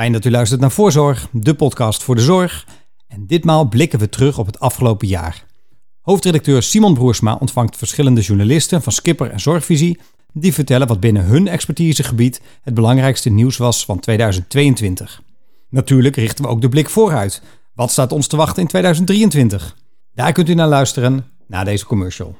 Fijn dat u luistert naar Voorzorg, de podcast voor de zorg. En ditmaal blikken we terug op het afgelopen jaar. Hoofdredacteur Simon Broersma ontvangt verschillende journalisten van Skipper en Zorgvisie die vertellen wat binnen hun expertisegebied het belangrijkste nieuws was van 2022. Natuurlijk richten we ook de blik vooruit. Wat staat ons te wachten in 2023? Daar kunt u naar luisteren na deze commercial.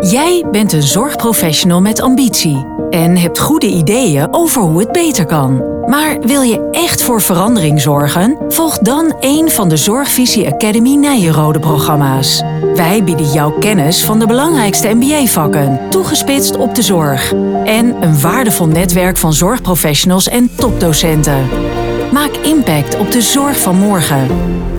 Jij bent een zorgprofessional met ambitie en hebt goede ideeën over hoe het beter kan. Maar wil je echt voor verandering zorgen? Volg dan een van de Zorgvisie Academy Nijenrode programma's. Wij bieden jou kennis van de belangrijkste MBA-vakken, toegespitst op de zorg. En een waardevol netwerk van zorgprofessionals en topdocenten. Maak impact op de zorg van morgen.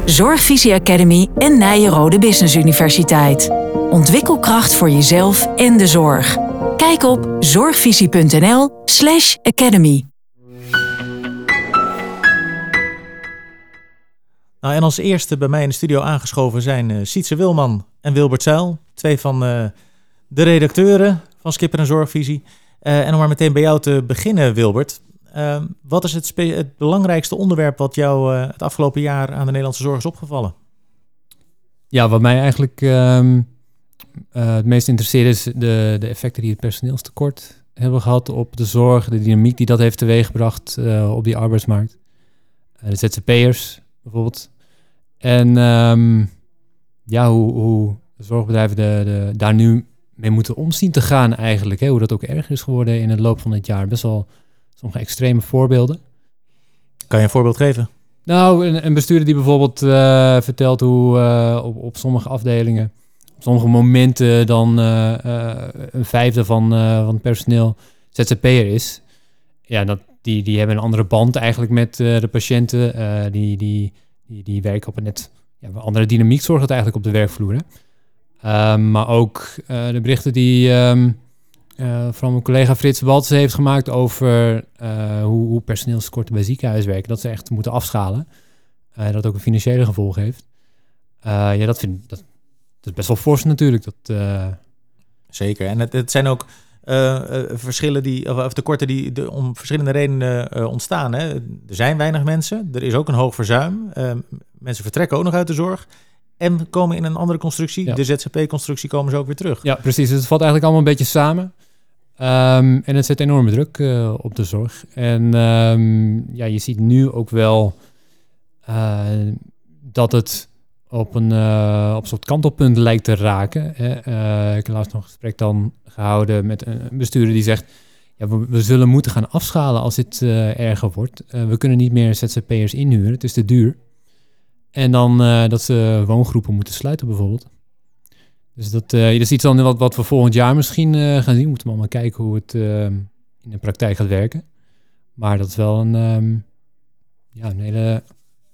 Zorgvisie Academy en Nijenrode Business Universiteit. Ontwikkel kracht voor jezelf en de zorg. Kijk op zorgvisie.nl/slash academy. Nou, en als eerste bij mij in de studio aangeschoven zijn uh, Sietse Wilman en Wilbert Zuil. Twee van uh, de redacteuren van Skipper en Zorgvisie. Uh, en om maar meteen bij jou te beginnen, Wilbert. Ehm, wat is het, het, belangrijkste onderwerp wat jou het afgelopen jaar aan de Nederlandse zorg is opgevallen? Ja, wat mij eigenlijk um, het meest interesseert is de, de effecten die het personeelstekort hebben gehad op de zorg, de dynamiek die dat heeft teweeggebracht op die arbeidsmarkt. de ZZP'ers bijvoorbeeld. En um, ja, hoe, hoe zorgbedrijven de, de, daar nu mee moeten omzien te gaan eigenlijk. Hè? Hoe dat ook erger is geworden in het loop van het jaar. Best wel sommige extreme voorbeelden. Kan je een voorbeeld geven? Nou, een, een bestuurder die bijvoorbeeld uh, vertelt hoe uh, op, op sommige afdelingen, sommige momenten dan uh, een vijfde van, van het personeel ZZP'er is. Ja, dat, die, die hebben een andere band eigenlijk met de patiënten. die, die, die, die werken op een net ja, andere dynamiek zorgt het eigenlijk op de werkvloer. Hè? Um, maar ook uh, de berichten die um, uh, van mijn collega Frits Waltz heeft gemaakt over uh, hoe, hoe personeelstekorten bij ziekenhuizen werken. Dat ze echt moeten afschalen. dat ook een financiële gevolg heeft. ja, dat vind dat, dat is best wel fors natuurlijk. Dat, Zeker. En het, het zijn ook uh, verschillen die, of, tekorten die de, om verschillende redenen uh, ontstaan. Hè. Er zijn weinig mensen, er is ook een hoog verzuim. mensen vertrekken ook nog uit de zorg. En komen in een andere constructie, ja. de ZZP-constructie, komen ze ook weer terug. Ja, precies. Dus het valt eigenlijk allemaal een beetje samen. Um, en het zet enorme druk op de zorg. En um, ja, je ziet nu ook wel dat het op een, uh, op een soort kantelpunt lijkt te raken. Hè. ik heb laatst nog een gesprek dan gehouden met een bestuurder die zegt... Ja, we, zullen moeten gaan afschalen als dit erger wordt. we kunnen niet meer ZZP'ers inhuren, het is te duur. En dan dat ze woongroepen moeten sluiten bijvoorbeeld. Dus dat, is iets dan wat, wat we volgend jaar misschien gaan zien. We moeten allemaal kijken hoe het in de praktijk gaat werken. Maar dat is wel een, um, ja, een hele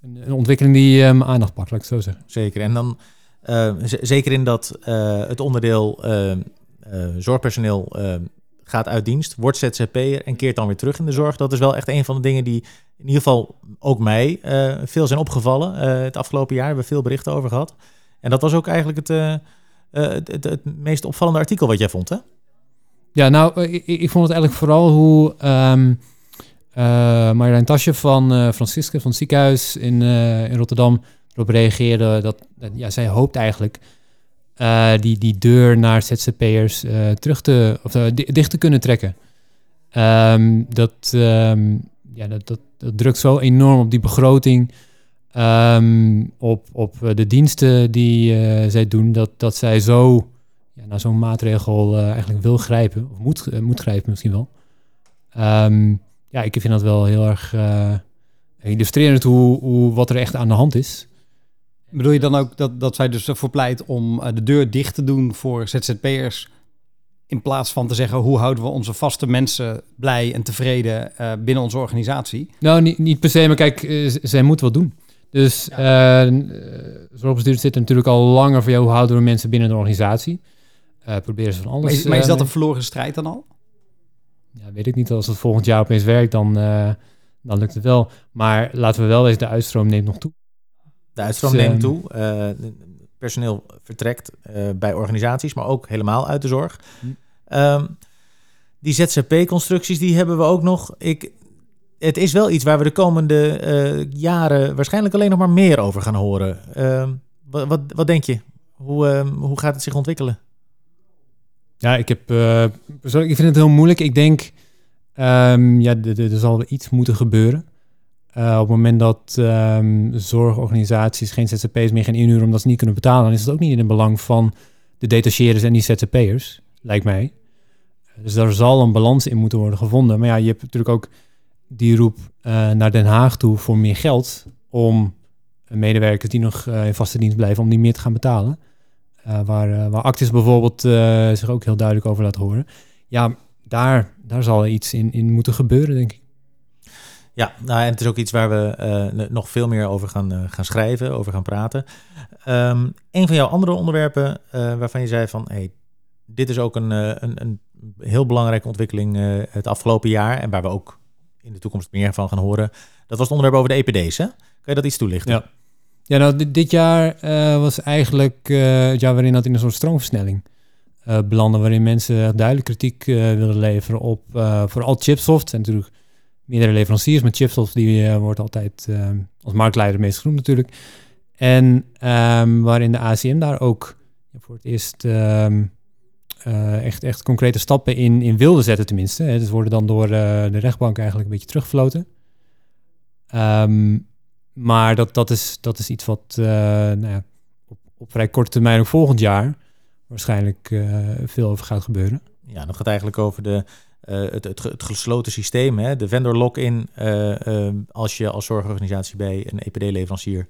een, een ontwikkeling die um, aandacht pakt, laat ik het zo zeggen. Zeker. En dan zeker in dat het onderdeel zorgpersoneel gaat uit dienst, wordt ZZP'er en keert dan weer terug in de zorg. Dat is wel echt een van de dingen die in ieder geval ook mij veel zijn opgevallen. Het afgelopen jaar hebben we veel berichten over gehad. En dat was ook eigenlijk het, het, het, het, meest opvallende artikel wat jij vond, hè? Ja, nou, ik, ik vond het eigenlijk vooral hoe um, Marjolein Tasje van Francisca van het ziekenhuis in, in Rotterdam erop reageerde. Dat, ja, zij hoopt eigenlijk uh, die, die deur naar ZZP'ers uh, terug te, of uh, dicht te kunnen trekken. Um, dat, um, ja, dat, dat, drukt zo enorm op die begroting, um, op, op de diensten die zij doen, dat, dat zij zo ja, naar zo'n maatregel eigenlijk wil grijpen, of moet, moet grijpen misschien wel. Ja, ik vind dat wel heel erg illustrerend hoe, hoe, wat er echt aan de hand is. Bedoel je dan ook dat, dat zij dus ervoor pleit om uh, de deur dicht te doen voor ZZP'ers? In plaats van te zeggen hoe houden we onze vaste mensen blij en tevreden uh, binnen onze organisatie? Nou, niet, niet per se, maar kijk, uh, zij moet wat doen. Dus ja. zorgbestuurders zitten natuurlijk al langer voor jou. Hoe houden we mensen binnen de organisatie? proberen ze van alles. Maar is, maar is dat een verloren strijd dan al? Ja, weet ik niet. Als het volgend jaar opeens werkt, dan, dan lukt het wel. Maar laten we wel weten, de uitstroom neemt nog toe. De uitstroom dus, neemt toe. Uh, personeel vertrekt uh, bij organisaties, maar ook helemaal uit de zorg. Hm. Um, die ZZP-constructies, die hebben we ook nog. Ik, het is wel iets waar we de komende eh, jaren waarschijnlijk alleen nog maar meer over gaan horen. Uh, wat, wat, wat, denk je? Hoe, hoe gaat het zich ontwikkelen? Ja, ik heb persoonlijk, ik vind het heel moeilijk. Ik denk, um, ja, er zal iets moeten gebeuren. Uh, op het moment dat um, zorgorganisaties geen ZZP'ers meer gaan inhuren omdat ze niet kunnen betalen, dan is het ook niet in het belang van de detacheerders en die ZZP'ers, lijkt mij. Dus daar zal een balans in moeten worden gevonden. Maar ja, je hebt natuurlijk ook die roep uh, naar Den Haag toe voor meer geld om medewerkers die nog in vaste dienst blijven, om die meer te gaan betalen. Uh, waar, waar Actis bijvoorbeeld zich ook heel duidelijk over laat horen. Ja, daar, daar zal iets in, in moeten gebeuren, denk ik. Ja, nou, en het is ook iets waar we nog veel meer over gaan, gaan schrijven, over gaan praten. Um, een van jouw andere onderwerpen waarvan je zei van, hey, dit is ook een, een, een heel belangrijke ontwikkeling het afgelopen jaar en waar we ook in de toekomst meer van gaan horen. Dat was het onderwerp over de EPD's, hè? Kan je dat iets toelichten? Ja, ja nou, dit, jaar uh, was eigenlijk uh, het jaar waarin dat in een soort stroomversnelling uh, belandde, waarin mensen duidelijk kritiek wilden leveren op vooral Chipsoft. En natuurlijk meerdere leveranciers, maar Chipsoft die wordt altijd als marktleider meest genoemd natuurlijk. En um, waarin de ACM daar ook voor het eerst... Uh, echt, echt concrete stappen in, in wilde zetten, tenminste. Hè. Dus worden dan door de rechtbank eigenlijk een beetje teruggefloten. Um, maar dat, dat, is, dat is iets wat uh, nou ja, op, op, vrij korte termijn, ook volgend jaar, waarschijnlijk veel over gaat gebeuren. Ja, dat gaat eigenlijk over de, het, het, het, gesloten systeem, hè? de vendor lock-in. als je als zorgorganisatie bij een EPD-leverancier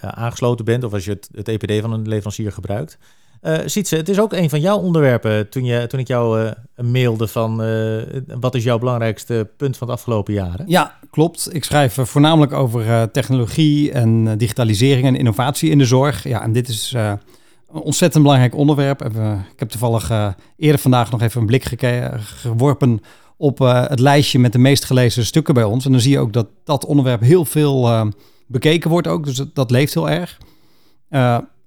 aangesloten bent, of als je het, het EPD van een leverancier gebruikt. Uh, Sietse, het is ook een van jouw onderwerpen toen, je, toen ik jou uh, mailde van wat is jouw belangrijkste punt van de afgelopen jaren? Ja, klopt. Ik schrijf voornamelijk over technologie en digitalisering en innovatie in de zorg. Ja, en dit is een ontzettend belangrijk onderwerp. ik heb toevallig eerder vandaag nog even een blik geworpen op het lijstje met de meest gelezen stukken bij ons. En dan zie je ook dat dat onderwerp heel veel bekeken wordt ook, dus dat, dat leeft heel erg.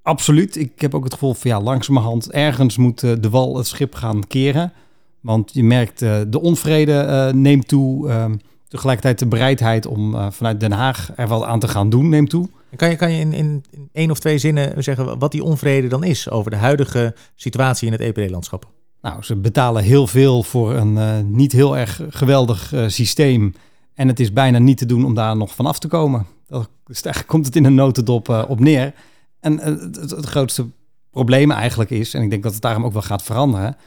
Absoluut. Ik heb ook het gevoel van ja, langzamerhand ergens moet uh, de wal het schip gaan keren. Want je merkt uh, de onvrede uh, neemt toe. Ehm, tegelijkertijd de bereidheid om vanuit Den Haag er wat aan te gaan doen neemt toe. Kan je, kan je in, in, in één of twee zinnen zeggen wat die onvrede dan is over de huidige situatie in het EPD-landschap? Nou, ze betalen heel veel voor een niet heel erg geweldig systeem. En het is bijna niet te doen om daar nog van af te komen. Dat, dus daar komt het in een notendop op neer. En eh, het, grootste probleem eigenlijk is, en ik denk dat het daarom ook wel gaat veranderen,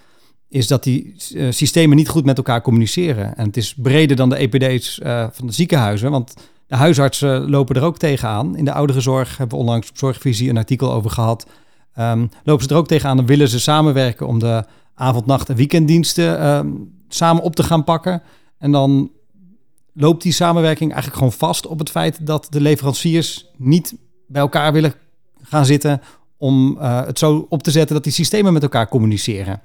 is dat die uh, systemen niet goed met elkaar communiceren. En het is breder dan de EPD's uh, van de ziekenhuizen, want de huisartsen lopen er ook tegenaan. In de ouderenzorg hebben we onlangs op Zorgvisie een artikel over gehad. Um, lopen ze er ook tegenaan en willen ze samenwerken om de avond, nacht en weekenddiensten um, samen op te gaan pakken. En dan loopt die samenwerking eigenlijk gewoon vast op het feit dat de leveranciers niet bij elkaar willen gaan zitten om uh, het zo op te zetten dat die systemen met elkaar communiceren.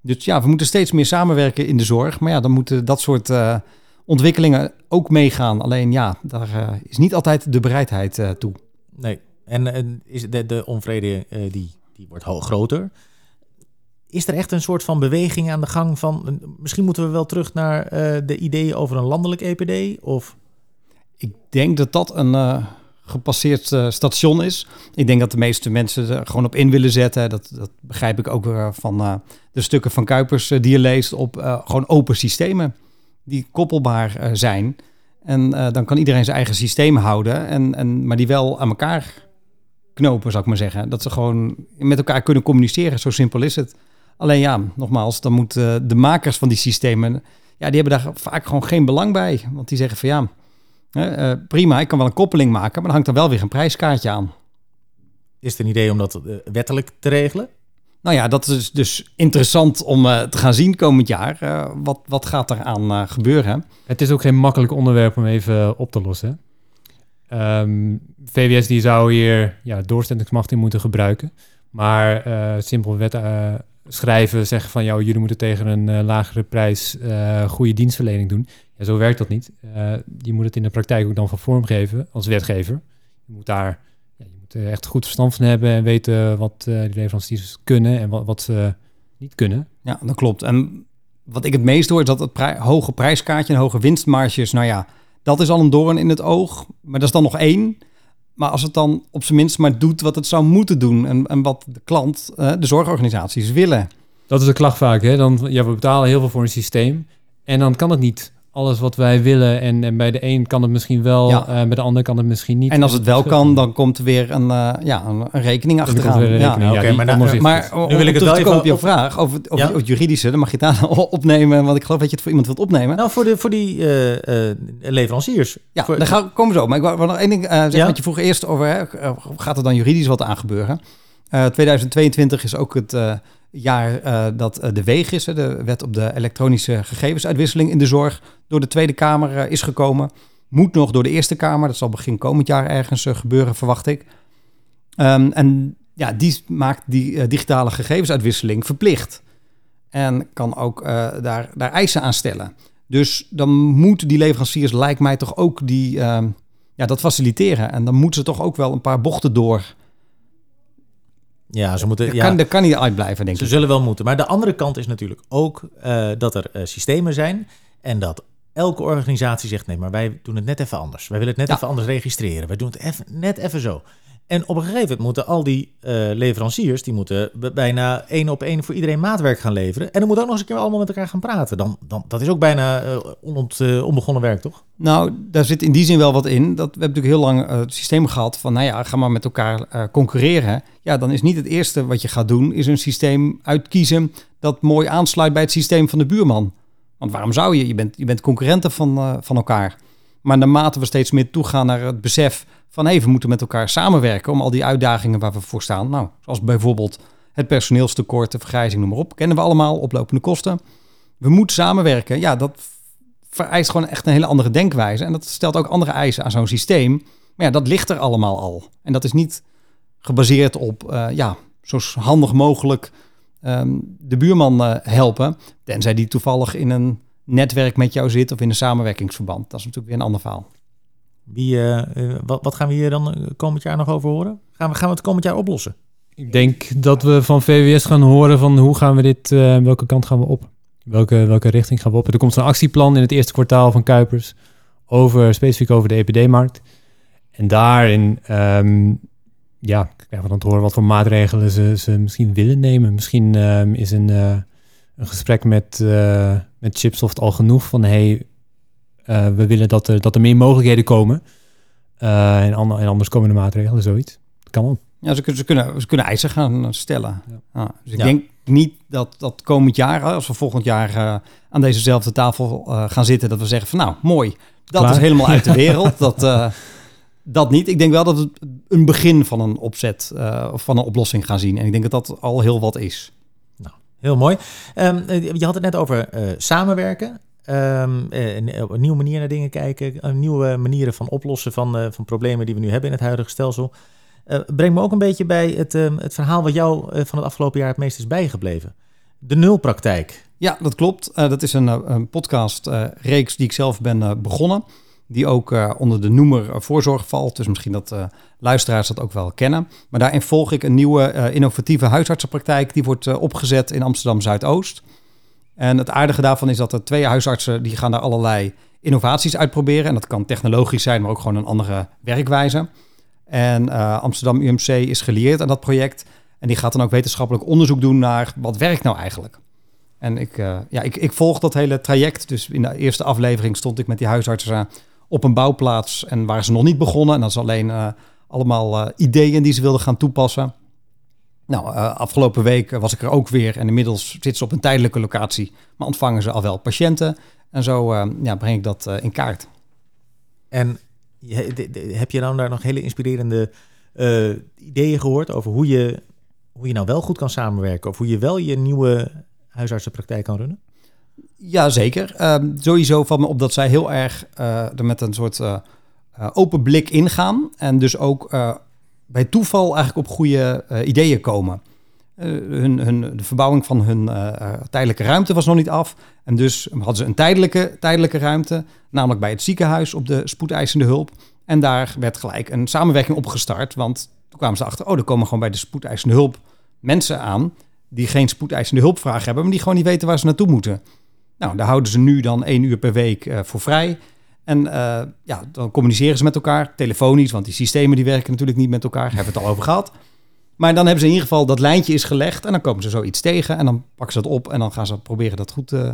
Dus ja, we moeten steeds meer samenwerken in de zorg. Maar ja, dan moeten dat soort uh, ontwikkelingen ook meegaan. Alleen ja, daar uh, is niet altijd de bereidheid toe. Nee, en, en is de, de onvrede die, die wordt groter. Is er echt een soort van beweging aan de gang van... Misschien moeten we wel terug naar de ideeën over een landelijk EPD? Of... Ik denk dat dat een gepasseerd uh, station is. Ik denk dat de meeste mensen er gewoon op in willen zetten. Dat, dat begrijp ik ook uh, van uh, de stukken van Kuipers die je leest op gewoon open systemen die koppelbaar zijn. En dan kan iedereen zijn eigen systeem houden, en, en, maar die wel aan elkaar knopen, zou ik maar zeggen. Dat ze gewoon met elkaar kunnen communiceren. Zo simpel is het. Alleen ja, nogmaals, dan moeten de makers van die systemen, ja, die hebben daar vaak gewoon geen belang bij. Want die zeggen van ja, uh, prima, ik kan wel een koppeling maken, maar dan hangt er wel weer een prijskaartje aan. Is het een idee om dat uh, wettelijk te regelen? Nou ja, dat is dus interessant om uh, te gaan zien komend jaar. wat, wat gaat er aan gebeuren? Het is ook geen makkelijk onderwerp om even op te lossen. Um, ehm, VWS die zou hier ja, doorzettingsmacht in moeten gebruiken. Maar simpel wet schrijven, zeggen van... jou, jullie moeten tegen een lagere prijs goede dienstverlening doen ja, zo werkt dat niet. Uh, je moet het in de praktijk ook dan van vormgeven als wetgever. Je moet daar ja, je moet echt goed verstand van hebben en weten wat die leveranciers kunnen en wat, wat ze niet kunnen. Ja, dat klopt. En wat ik het meest hoor is dat het hoge prijskaartje en hoge winstmarges, nou ja, dat is al een doorn in het oog. Maar dat is dan nog één. Maar als het dan op zijn minst maar doet wat het zou moeten doen en, en wat de klant, eh, de zorgorganisaties willen. Dat is de klacht vaak, hè? Dan, ja, we betalen heel veel voor een systeem. En dan kan het niet alles wat wij willen. En, en bij de een kan het misschien wel, Ja. eh, bij de ander kan het misschien niet. En als het wel kan, dan komt er weer een, eh, ja, een, een rekening er achteraan. weer een Ja. rekening. oké, die maar nou, Maar Nu wil ik het wel komen op even je vraag over, het- over Ja? het juridische, dan mag je het daar opnemen, want ik geloof dat je het voor iemand wilt opnemen. Nou, voor, de, voor die eh, eh, leveranciers. Ja, Voor- daar gaan we- komen we zo. Maar ik wou wou nog één ding uh, zeggen, Ja? want je vroeg eerst over, hè, gaat er dan juridisch wat aan gebeuren? Eh 2022 is ook het eh, jaar eh, dat eh, de WEG is, de wet op de elektronische gegevensuitwisseling in de zorg, door de Tweede Kamer eh, is gekomen. Moet nog door de Eerste Kamer, dat zal begin komend jaar ergens eh, gebeuren, verwacht ik. Ehm, en ja, die maakt die eh, digitale gegevensuitwisseling verplicht. En kan ook eh, daar, daar eisen aan stellen. Dus dan moeten die leveranciers, lijkt mij toch ook, die, ehm, ja, dat faciliteren. En dan moeten ze toch ook wel een paar bochten door. Ja, ze moeten... Dat, ja. kan, dat kan niet uitblijven, denk Ze ik. zullen wel moeten. Maar de andere kant is natuurlijk ook eh, dat er eh, systemen zijn en dat elke organisatie zegt: nee, maar wij doen het net even anders. Wij willen het net Ja. even anders registreren. Wij doen het even, net even zo. En op een gegeven moment moeten al die eh, leveranciers, die moeten bijna één op één voor iedereen maatwerk gaan leveren. En dan moeten ook nog eens een keer allemaal met elkaar gaan praten. Dan, dan, dat is ook bijna eh, onont, eh, onbegonnen werk, toch? Nou, daar zit in die zin wel wat in. Dat, we hebben natuurlijk heel lang het systeem gehad van, nou ja, ga maar met elkaar concurreren. Ja, dan is niet het eerste wat je gaat doen, is een systeem uitkiezen dat mooi aansluit bij het systeem van de buurman. Want waarom zou je? Je bent, je bent concurrenten van, van elkaar. Maar naarmate we steeds meer toegaan naar het besef van, hé, we moeten met elkaar samenwerken om al die uitdagingen waar we voor staan. Nou, zoals bijvoorbeeld het personeelstekort, de vergrijzing, noem maar op. Kennen we allemaal, oplopende kosten. We moeten samenwerken. Ja, dat vereist gewoon echt een hele andere denkwijze. En dat stelt ook andere eisen aan zo'n systeem. Maar ja, dat ligt er allemaal al. En dat is niet gebaseerd op, eh, ja, zo handig mogelijk ehm, de buurman eh, helpen. Tenzij die toevallig in een netwerk met jou zit of in een samenwerkingsverband. Dat is natuurlijk weer een ander verhaal. Wie, eh, eh, wat, gaan we hier dan eh, komend jaar nog over horen? Gaan we, gaan we het komend jaar oplossen? Ik denk dat we van VWS gaan horen van hoe gaan we dit, welke kant gaan we op? Welke, welke richting gaan we op? Er komt een actieplan in het eerste kwartaal van Kuipers, over, specifiek over de EPD-markt. En daarin ehm, ja, krijgen dan te horen wat voor maatregelen ze, ze misschien willen nemen. Misschien ehm, is een, een gesprek met, met Chipsoft al genoeg van hey, eh, we willen dat er, dat er meer mogelijkheden komen. Eh, en, ander- en anders komen de maatregelen, zoiets. Dat kan wel. Ja, ze, kunnen- ze, kunnen, ze kunnen eisen gaan stellen. Ja. Ja, dus ik Ja. denk niet dat dat komend jaar, als we volgend jaar eh, aan dezezelfde tafel eh, gaan zitten, dat we zeggen van nou, mooi, dat Klaar. is helemaal uit de wereld. dat, eh, dat niet. Ik denk wel dat het een begin van een opzet uh, of van een oplossing gaan zien. En ik denk dat dat al heel wat is. Heel mooi. Um, je had het net over uh, samenwerken. Um, een, een, nieuwe manier naar dingen kijken. Nieuwe manieren van oplossen van, uh, van problemen die we nu hebben in het huidige stelsel. Breng me ook een beetje bij het, um, het verhaal wat jou van het afgelopen jaar het meest is bijgebleven. De nulpraktijk. Ja, dat klopt. Dat is een, een podcast-reeks die ik zelf ben begonnen. Die ook onder de noemer voorzorg valt. Dus misschien dat luisteraars dat ook wel kennen. Maar daarin volg ik een nieuwe innovatieve huisartsenpraktijk. Die wordt opgezet in Amsterdam Zuidoost. En het aardige daarvan is dat er twee huisartsen die gaan daar allerlei innovaties uitproberen. En dat kan technologisch zijn, maar ook gewoon een andere werkwijze. En uh, Amsterdam UMC is gelieerd aan dat project. En die gaat dan ook wetenschappelijk onderzoek doen naar wat werkt nou eigenlijk. En ik, uh, ja, ik, ik volg dat hele traject. Dus in de eerste aflevering stond ik met die huisartsen op een bouwplaats. En waren ze nog niet begonnen. En dat is alleen uh, allemaal ideeën die ze wilden gaan toepassen. Nou, uh, afgelopen week was ik er ook weer. En inmiddels zitten ze op een tijdelijke locatie. Maar ontvangen ze al wel patiënten. En zo uh, ja, breng ik dat uh, in kaart. En heb je dan daar nog hele inspirerende ideeën gehoord over hoe je, hoe je nou wel goed kan samenwerken? Of hoe je wel je nieuwe huisartsenpraktijk kan runnen? Ja, zeker. Uh, sowieso valt me op dat zij heel erg uh, er met een soort uh, open blik ingaan. En dus ook bij toeval eigenlijk op goede ideeën komen. hun, hun, de verbouwing van hun tijdelijke ruimte was nog niet af. En dus hadden ze een tijdelijke, tijdelijke ruimte, namelijk bij het ziekenhuis op de spoedeisende hulp. En daar werd gelijk een samenwerking opgestart. Want toen kwamen ze achter, oh, er komen gewoon bij de spoedeisende hulp mensen aan die geen spoedeisende hulpvraag hebben, maar die gewoon niet weten waar ze naartoe moeten. Nou, daar houden ze nu dan één uur per week eh, voor vrij. En eh, ja, dan communiceren ze met elkaar, telefonisch, want die systemen die werken natuurlijk niet met elkaar, hebben we het al over gehad. Maar dan hebben ze in ieder geval dat lijntje is gelegd en dan komen ze zoiets tegen en dan pakken ze dat op en dan gaan ze proberen dat goed, uh,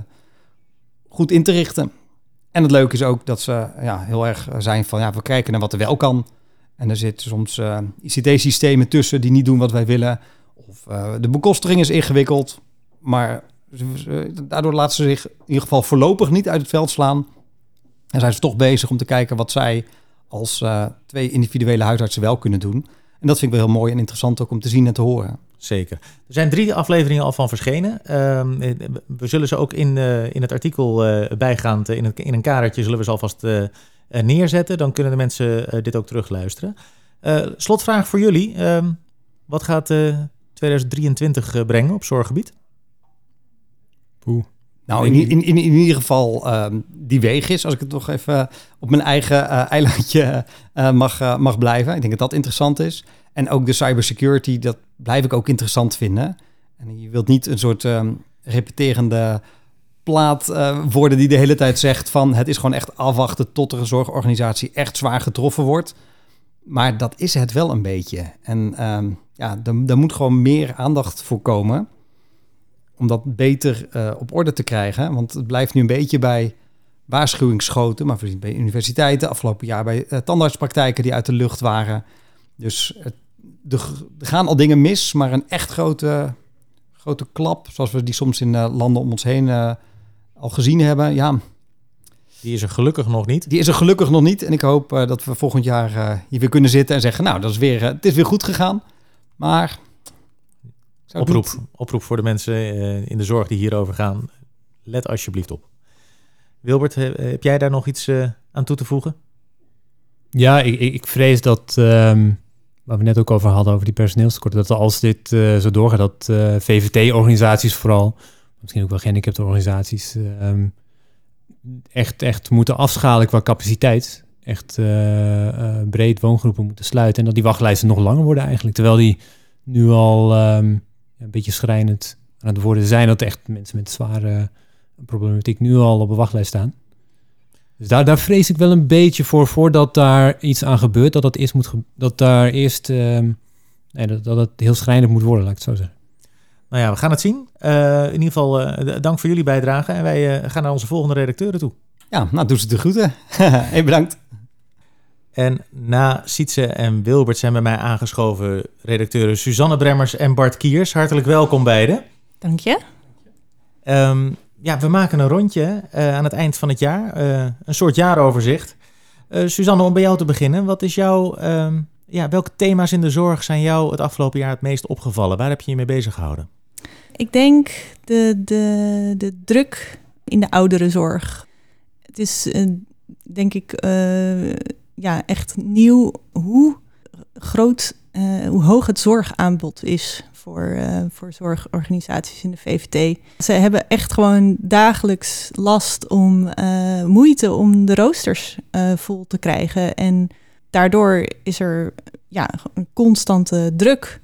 goed in te richten. En het leuke is ook dat ze ja, heel erg zijn van ja, we kijken naar wat er wel kan. En er zitten soms ICT-systemen tussen die niet doen wat wij willen. Of de bekostiging is ingewikkeld. Maar daardoor laten ze zich in ieder geval voorlopig niet uit het veld slaan. En zijn ze toch bezig om te kijken wat zij als uh, twee individuele huisartsen wel kunnen doen. En dat vind ik wel heel mooi en interessant ook om te zien en te horen. Zeker. Er zijn drie afleveringen al van verschenen. Uh, we zullen ze ook in, uh, in het artikel uh, bijgaand, in, het, in een kadertje, zullen we ze alvast neerzetten. Dan kunnen de mensen dit ook terugluisteren. slotvraag voor jullie. Ehm, wat gaat 2023 brengen op zorggebied? Poeh. Nou, in, in, in, in ieder geval um, die weeg is, als ik het toch even op mijn eigen uh, eilandje uh, mag, uh, mag blijven. Ik denk dat dat interessant is. En ook de cybersecurity, dat blijf ik ook interessant vinden. En je wilt niet een soort um, repeterende plaat worden die de hele tijd zegt van het is gewoon echt afwachten tot er een zorgorganisatie echt zwaar getroffen wordt. Maar dat is het wel een beetje. En um, ja, daar moet gewoon meer aandacht voor komen om dat beter uh, op orde te krijgen. Want het blijft nu een beetje bij waarschuwingsschoten, maar bij universiteiten, afgelopen jaar bij uh, tandartspraktijken die uit de lucht waren. Dus het, er gaan al dingen mis, maar een echt grote, grote klap, zoals we die soms in uh, landen om ons heen al gezien hebben, ja. Die is er gelukkig nog niet. Die is er gelukkig nog niet. En ik hoop dat we volgend jaar hier weer kunnen zitten en zeggen, nou, dat is weer, het is weer goed gegaan. Maar Oproep, oproep voor de mensen uh, in de zorg die hierover gaan. Let alsjeblieft op. Wilbert, heb jij daar nog iets uh, aan toe te voegen? Ja, ik, ik vrees dat, um, waar we net ook over hadden, over die personeelstekorten, dat als dit uh, zo doorgaat, dat VVT-organisaties vooral, misschien ook wel gehandicapte organisaties, um, echt, echt moeten afschalen qua capaciteit. Echt breed woongroepen moeten sluiten en dat die wachtlijsten nog langer worden eigenlijk. Terwijl die nu al um, een beetje schrijnend aan het worden zijn. Dat echt mensen met zware problematiek nu al op een wachtlijst staan. Dus daar, daar vrees ik wel een beetje voor, voordat daar iets aan gebeurt, dat dat eerst moet, dat daar eerst, um, nee, dat, dat het heel schrijnend moet worden, laat ik het zo zeggen. Nou ja, we gaan het zien. Uh, in ieder geval, uh, dank voor jullie bijdrage en wij uh, gaan naar onze volgende redacteuren toe. Ja, nou doen ze de groeten. hey, bedankt. En na Sietse en Wilbert zijn bij mij aangeschoven redacteuren Suzanne Bremmers en Bart Kiers. Hartelijk welkom beiden. Dank je. Um, ja, we maken een rondje uh, aan het eind van het jaar. Uh, een soort jaaroverzicht. Uh, Suzanne, om bij jou te beginnen. Wat is jouw, um, ja, welke thema's in de zorg zijn jou het afgelopen jaar het meest opgevallen? Waar heb je je mee bezig gehouden? Ik denk de, de, de druk in de ouderenzorg. Het is, denk ik ja, echt nieuw hoe groot, uh, hoe hoog het zorgaanbod is voor, uh, voor zorgorganisaties in de VVT. Ze hebben echt gewoon dagelijks last om uh, moeite om de roosters vol te krijgen. En daardoor is er ja, een constante druk.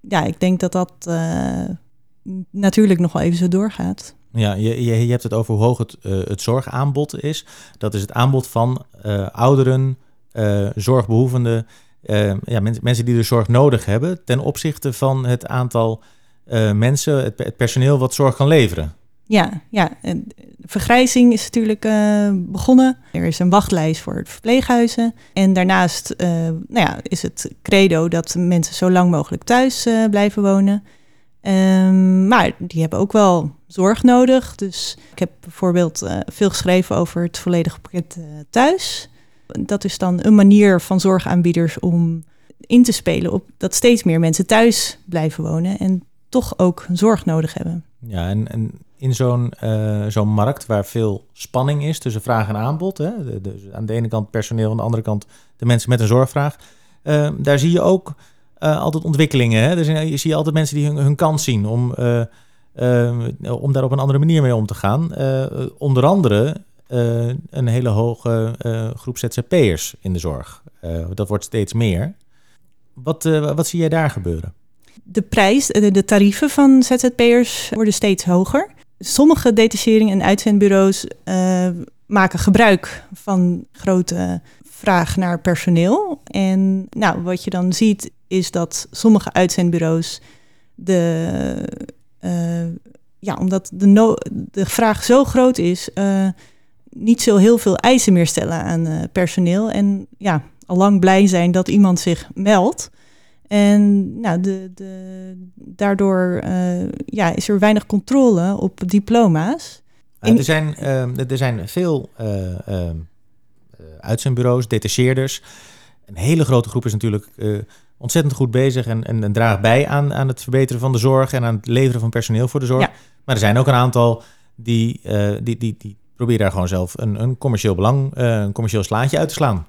Ja, ik denk dat dat natuurlijk nog wel even zo doorgaat. Ja, je, je, je hebt het over hoe hoog het, het zorgaanbod is. Dat is het aanbod van ouderen, uh, zorgbehoevenden, uh, ja, men, mensen die de zorg nodig hebben, ten opzichte van het aantal uh, mensen, het, het, personeel wat zorg kan leveren. Ja, ja. Vergrijzing is natuurlijk begonnen. Er is een wachtlijst voor de verpleeghuizen. En daarnaast nou ja, is het credo dat mensen zo lang mogelijk thuis blijven wonen. Um, maar die hebben ook wel zorg nodig. Dus ik heb bijvoorbeeld veel geschreven over het volledige pakket thuis. Dat is dan een manier van zorgaanbieders om in te spelen op dat steeds meer mensen thuis blijven wonen en toch ook zorg nodig hebben. Ja, en, en in zo'n uh, zo'n markt waar veel spanning is tussen vraag en aanbod, hè, aan de ene kant personeel, aan de andere kant de mensen met een zorgvraag, uh, daar zie je ook uh, altijd ontwikkelingen. Hè? Dus je zie je altijd mensen die hun, hun kans zien om, om daar op een andere manier mee om te gaan. onder andere uh, een hele hoge uh, groep ZZP'ers in de zorg. Uh, dat wordt steeds meer. Wat, wat zie jij daar gebeuren? De prijs, de, tarieven van ZZP'ers worden steeds hoger. sommige detachering- en uitzendbureaus maken gebruik van grote vraag naar personeel. En nou, wat je dan ziet is dat sommige uitzendbureaus de, ja, omdat de, de vraag zo groot is, niet zo heel veel eisen meer stellen aan uh, personeel. En ja, al lang blij zijn dat iemand zich meldt. En nou, de, de, daardoor ja, is er weinig controle op diploma's. er, zijn, ehm, er zijn veel uitzendbureaus, detacheerders. Een hele grote groep is natuurlijk ontzettend goed bezig en, en, en, draagt bij aan, aan het verbeteren van de zorg en aan het leveren van personeel voor de zorg. Maar er zijn ook een aantal die, uh, die, die, die proberen daar gewoon zelf een, een commercieel belang, uh, een commercieel slaatje uit te slaan.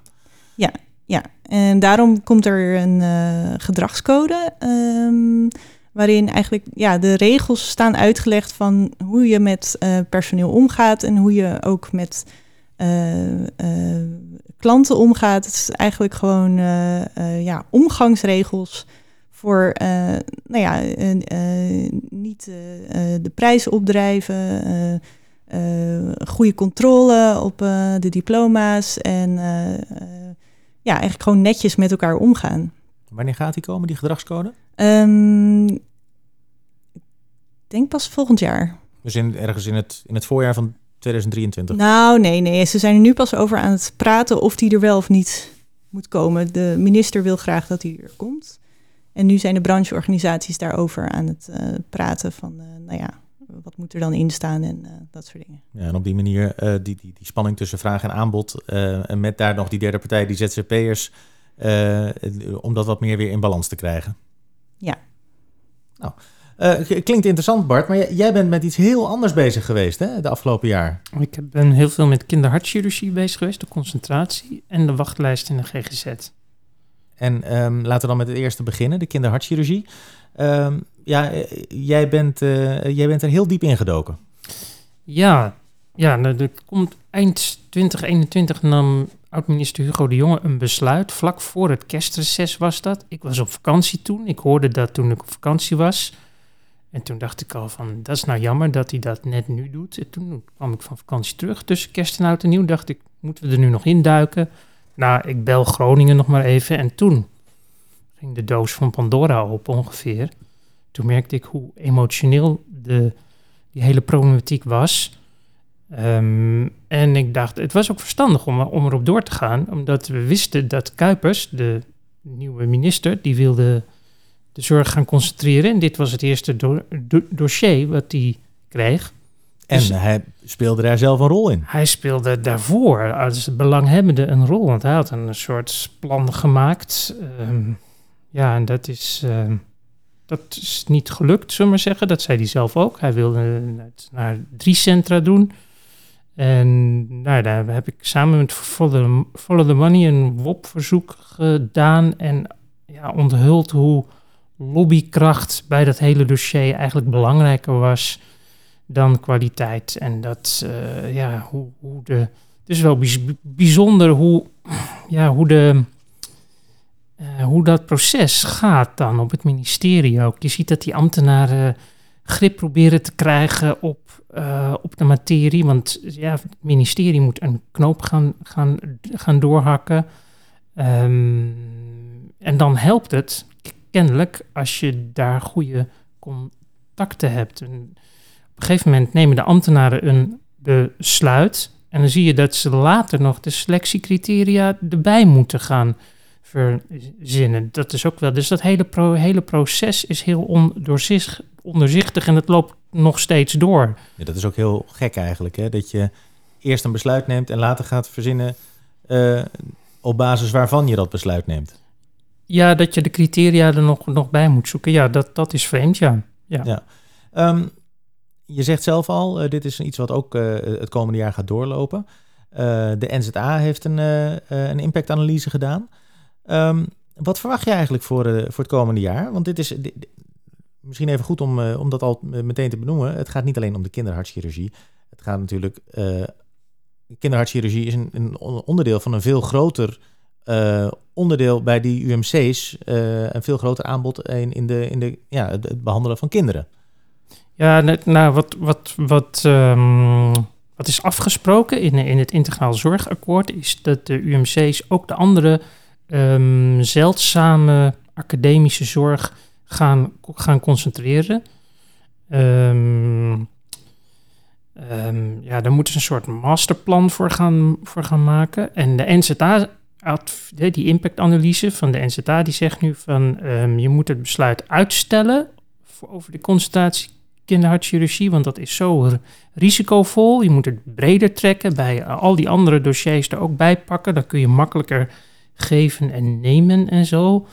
Ja, ja. en daarom komt er een uh, gedragscode. Um, waarin eigenlijk ja, de regels staan uitgelegd van hoe je met personeel omgaat en hoe je ook met klanten omgaat. Het is eigenlijk gewoon ja, omgangsregels voor nou ja, niet de prijzen opdrijven, goede controle op de diploma's en ja, eigenlijk gewoon netjes met elkaar omgaan. Wanneer gaat die komen, die gedragscode? Um, ik denk pas volgend jaar. Dus in, ergens in het, in het voorjaar van 2023? Nou, nee, nee. Ze zijn er nu pas over aan het praten of die er wel of niet moet komen. De minister wil graag dat hij er komt. En nu zijn de brancheorganisaties daarover aan het uh, praten van, uh, nou ja, wat moet er dan in staan en uh, dat soort dingen. Ja, en op die manier die, die, die spanning tussen vraag en aanbod en met daar nog die derde partij, die ZZP'ers, om dat wat meer weer in balans te krijgen. Ja. Nou, uh, klinkt interessant, Bart, maar jij bent met iets heel anders bezig geweest hè, de afgelopen jaar. Ik ben heel veel met kinderhartchirurgie bezig geweest, de concentratie en de wachtlijst in de GGZ. En um, laten we dan met het eerste beginnen, de kinderhartchirurgie. Um, ja, eh, jij bent, uh, jij bent er heel diep in gedoken. Ja, ja nou, er komt eind 2021 nam oud-minister Hugo de Jonge een besluit. Vlak voor het kerstreces was dat. Ik was op vakantie toen. Ik hoorde dat toen ik op vakantie was. En toen dacht ik al van, dat is nou jammer dat hij dat net nu doet. En toen kwam ik van vakantie terug tussen kerst en oud en nieuw. Dacht ik, moeten we er nu nog induiken? Nou, ik bel Groningen nog maar even. En toen ging de doos van Pandora op ongeveer. Toen merkte ik hoe emotioneel de, die hele problematiek was. Um, en ik dacht, het was ook verstandig om, om erop door te gaan. Omdat we wisten dat Kuipers, de nieuwe minister, die wilde de zorg gaan concentreren. En dit was het eerste do do dossier wat hij kreeg. En dus hij speelde daar zelf een rol in. Hij speelde daarvoor als belanghebbende een rol. Want hij had een soort plan gemaakt. Um, ja, en dat is, uh, dat is niet gelukt, zullen we maar zeggen. Dat zei hij zelf ook. Hij wilde het naar drie centra doen. En nou, daar heb ik samen met Follow the, Money een WOP-verzoek gedaan. En ja, onthuld hoe lobbykracht bij dat hele dossier eigenlijk belangrijker was dan kwaliteit. En dat, uh, ja, hoe, hoe de. Het is wel bijzonder hoe, ja, hoe, de, uh, hoe dat proces gaat dan op het ministerie ook. Je ziet dat die ambtenaren grip proberen te krijgen op, uh, op de materie. Want ja, het ministerie moet een knoop gaan, gaan, gaan doorhakken. Um, en dan helpt het kennelijk als je daar goede contacten hebt. Op een gegeven moment nemen de ambtenaren een besluit. En dan zie je dat ze later nog de selectiecriteria erbij moeten gaan verzinnen. Dat is ook wel. Dus dat hele, pro, hele proces is heel ondoorzichtig, onderzichtig en het loopt nog steeds door. Ja, dat is ook heel gek eigenlijk, hè? dat je eerst een besluit neemt en later gaat verzinnen uh, op basis waarvan je dat besluit neemt. Ja, dat je de criteria er nog, nog bij moet zoeken. Ja, dat, dat is vreemd, ja. ja. ja. Um, je zegt zelf al, uh, dit is iets wat ook uh, het komende jaar gaat doorlopen. De NZA heeft een, een impactanalyse gedaan. Um, wat verwacht je eigenlijk voor, voor het komende jaar? Want dit is misschien even goed om, om dat al meteen te benoemen. Het gaat niet alleen om de kinderhartchirurgie. Het gaat natuurlijk... kinderhartchirurgie is een, een onderdeel van een veel groter uh, onderdeel bij die UMC's uh, een veel groter aanbod in, in, de, in de, ja, het, behandelen van kinderen. Ja, nou, wat, wat, wat, ehm, wat is afgesproken in, in het Integraal Zorgakkoord is dat de UMC's ook de andere ehm, zeldzame academische zorg gaan, gaan concentreren. Ehm, ehm, ja, daar moeten ze een soort masterplan voor gaan, voor gaan maken. En de NZA, die impactanalyse van de NZA, die zegt nu van je moet het besluit uitstellen voor, over de concentratie kinderhartchirurgie, want dat is zo risicovol. Je moet het breder trekken, bij eh, al die andere dossiers er ook bij pakken. Dan kun je makkelijker geven en nemen en zo.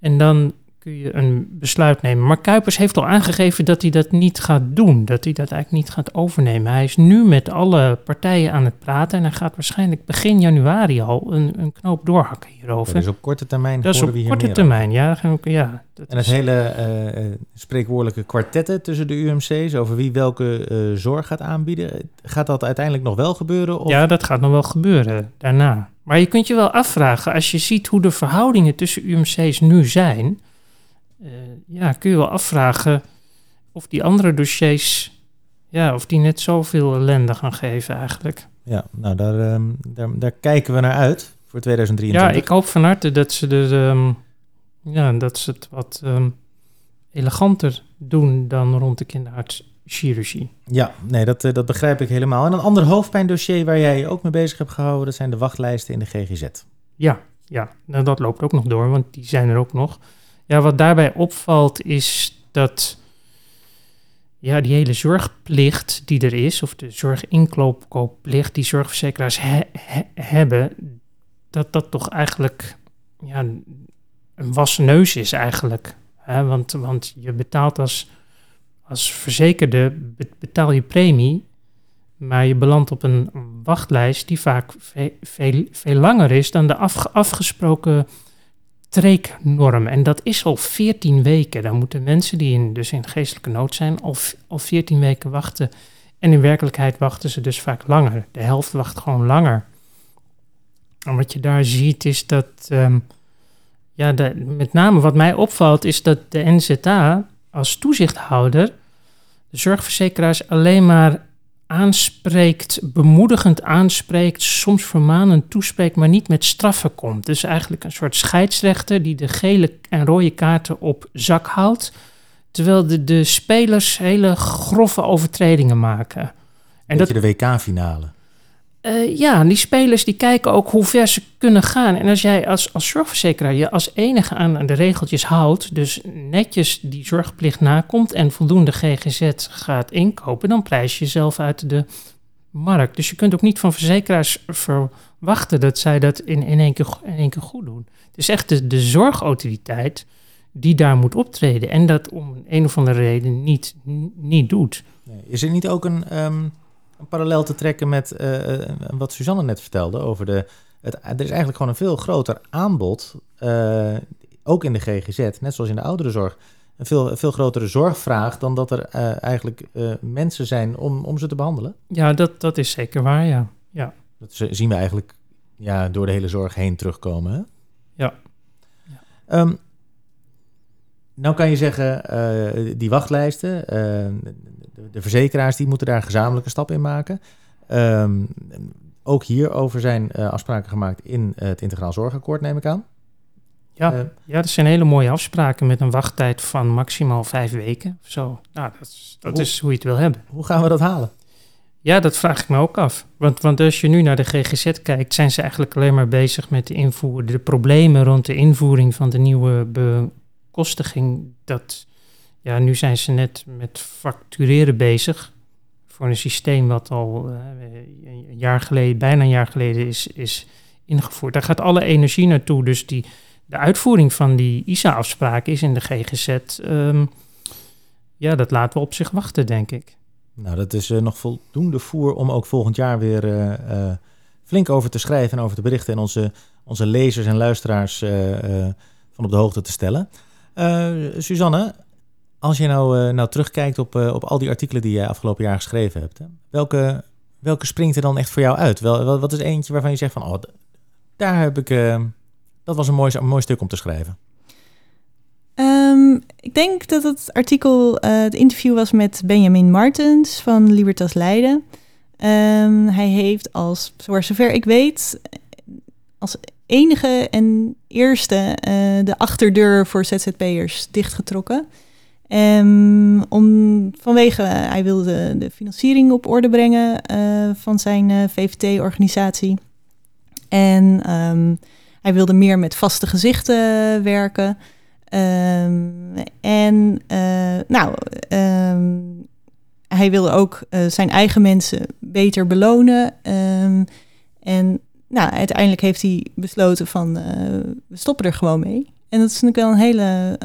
En dan kun je een besluit nemen. Maar Kuipers heeft al aangegeven dat hij dat niet gaat doen. Dat hij dat eigenlijk niet gaat overnemen. Hij is nu met alle partijen aan het praten. En hij gaat waarschijnlijk begin januari al een, een knoop doorhakken hierover. Dus op korte termijn dat is horen op we hier korte termijn, ja. ja dat En het is- hele eh, eh, spreekwoordelijke kwartetten tussen de UMC's over wie welke eh, zorg gaat aanbieden, gaat dat uiteindelijk nog wel gebeuren? Of? Ja, dat gaat nog wel gebeuren daarna. Maar je kunt je wel afvragen, als je ziet hoe de verhoudingen tussen UMC's nu zijn, eh, ja, kun je wel afvragen of die andere dossiers, ja, of die net zoveel ellende gaan geven eigenlijk. Ja, nou daar, ehm, daar, daar kijken we naar uit voor 2023. Ja, ik hoop van harte dat ze, er, ehm, ja, dat ze het wat ehm, eleganter doen dan rond de kinderhartchirurgie. Ja, nee, dat, eh, dat begrijp ik helemaal. En een ander hoofdpijndossier waar jij je ook mee bezig hebt gehouden, dat zijn de wachtlijsten in de GGZ. Ja, ja. Nou, dat loopt ook nog door, want die zijn er ook nog. Ja, wat daarbij opvalt is dat ja, die hele zorgplicht die er is, of de zorginkoopplicht die zorgverzekeraars he- he- hebben, dat dat toch eigenlijk ja, een wassen neus is eigenlijk. Want, want je betaalt als, als verzekerde, be- betaal je premie, maar je belandt op een wachtlijst die vaak ve- veel, veel langer is dan de afge- afgesproken treeknorm. En dat is al 14 weken. Dan moeten mensen die in, dus in geestelijke nood zijn al, al 14 weken wachten. En in werkelijkheid wachten ze dus vaak langer. De helft wacht gewoon langer. En wat je daar ziet is dat, ehm, ja, de, met name wat mij opvalt, is dat de NZA als toezichthouder de zorgverzekeraars alleen maar aanspreekt, bemoedigend aanspreekt, soms vermanend toespreekt, maar niet met straffen komt. Dus eigenlijk een soort scheidsrechter die de gele en rode kaarten op zak houdt, terwijl de, de spelers hele grove overtredingen maken. En dat, dat de WK-finale. Eh, ja, die spelers die kijken ook hoe ver ze kunnen gaan. En als jij als, als zorgverzekeraar je als enige aan, de regeltjes houdt, dus netjes die zorgplicht nakomt en voldoende GGZ gaat inkopen, dan prijs je jezelf uit de markt. Dus je kunt ook niet van verzekeraars verwachten dat zij dat in, in, één, keer, in één keer goed doen. Het is echt de, de zorgautoriteit die daar moet optreden en dat om een of andere reden niet, niet doet. Nee, Is er niet ook een, ehm, een parallel te trekken met eh, eh, wat Suzanne net vertelde over de... Het, er is eigenlijk gewoon een veel groter aanbod, eh, ook in de GGZ, net zoals in de ouderenzorg, een veel, een veel grotere zorgvraag dan dat er eigenlijk mensen zijn om, om ze te behandelen. Ja, dat, dat is zeker waar, ja. ja. Dat zien we eigenlijk ja, door de hele zorg heen terugkomen. Hè? Ja. Ja. Ehm, nou kan je zeggen, die wachtlijsten, de, verzekeraars die moeten daar gezamenlijke stap in maken. Ehm, ook hierover zijn eh, afspraken gemaakt in het Integraal Zorgakkoord, neem ik aan. Ja, Eh, ja, dat zijn hele mooie afspraken met een wachttijd van maximaal vijf weken. Zo. Nou, dat is, dat Hoe- is hoe je het wil hebben. hoe gaan we dat halen? Ja, dat vraag ik me ook af. Want, want als je nu naar de GGZ kijkt, zijn ze eigenlijk alleen maar bezig met de invoer, de problemen rond de invoering van de nieuwe bekostiging. Dat, ja, nu zijn ze net met factureren bezig voor een systeem wat al eh, een jaar geleden, bijna een jaar geleden is, is ingevoerd. Daar gaat alle energie naartoe. Dus die, de uitvoering van die ISA-afspraak is in de GGZ. ehm, ja, dat laten we op zich wachten, denk ik. Nou, dat is eh, nog voldoende voer om ook volgend jaar weer eh, flink over te schrijven en over te berichten en onze, onze lezers en luisteraars van op de hoogte te stellen. Suzanne, als je nou, eh, nou terugkijkt op, eh, op al die artikelen die je afgelopen jaar geschreven hebt, hè, welke, welke springt er dan echt voor jou uit? Wel, wat is eentje waarvan je zegt van, oh, daar heb ik, eh, dat was een mooi, mooi stuk om te schrijven. Ehm, ik denk dat het artikel, het interview was met Benjamin Martens van Libertas Leiden. Ehm, hij heeft als, voor zover ik weet, als enige en eerste de achterdeur voor ZZP'ers dichtgetrokken. Um, om, vanwege, hij wilde de financiering op orde brengen uh, van zijn uh, VVT-organisatie. En um, hij wilde meer met vaste gezichten werken. Um, en nou, hij wilde ook zijn eigen mensen beter belonen. en nou, uiteindelijk heeft hij besloten van we stoppen er gewoon mee. En dat is natuurlijk wel een hele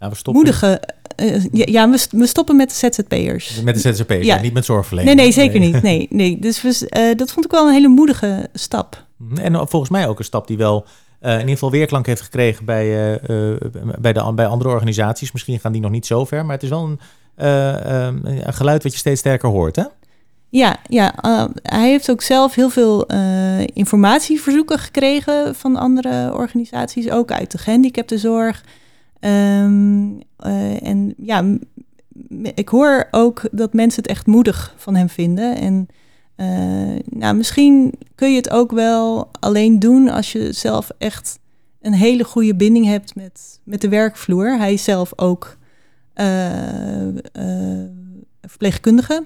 ja, we stoppen. moedige. Uh, ja, we, we, stoppen met de ZZP'ers. Met de ZZP'ers, ja. niet met zorgverleners. Nee, nee, zeker nee. niet. Nee, nee. Dus we, uh, dat vond ik wel een hele moedige stap. Mhm. En volgens mij ook een stap die wel uh, in ieder geval weerklank heeft gekregen bij, bij, de, bij andere organisaties. Misschien gaan die nog niet zo ver, maar het is wel een, een geluid wat je steeds sterker hoort, hè? Ja, ja hij heeft ook zelf heel veel informatieverzoeken gekregen van andere organisaties, ook uit de gehandicaptenzorg. Um, uh, en ja, ik hoor ook dat mensen het echt moedig van hem vinden. En uh, nou, misschien kun je het ook wel alleen doen als je zelf echt een hele goede binding hebt met, met de werkvloer. Hij is zelf ook uh, verpleegkundige.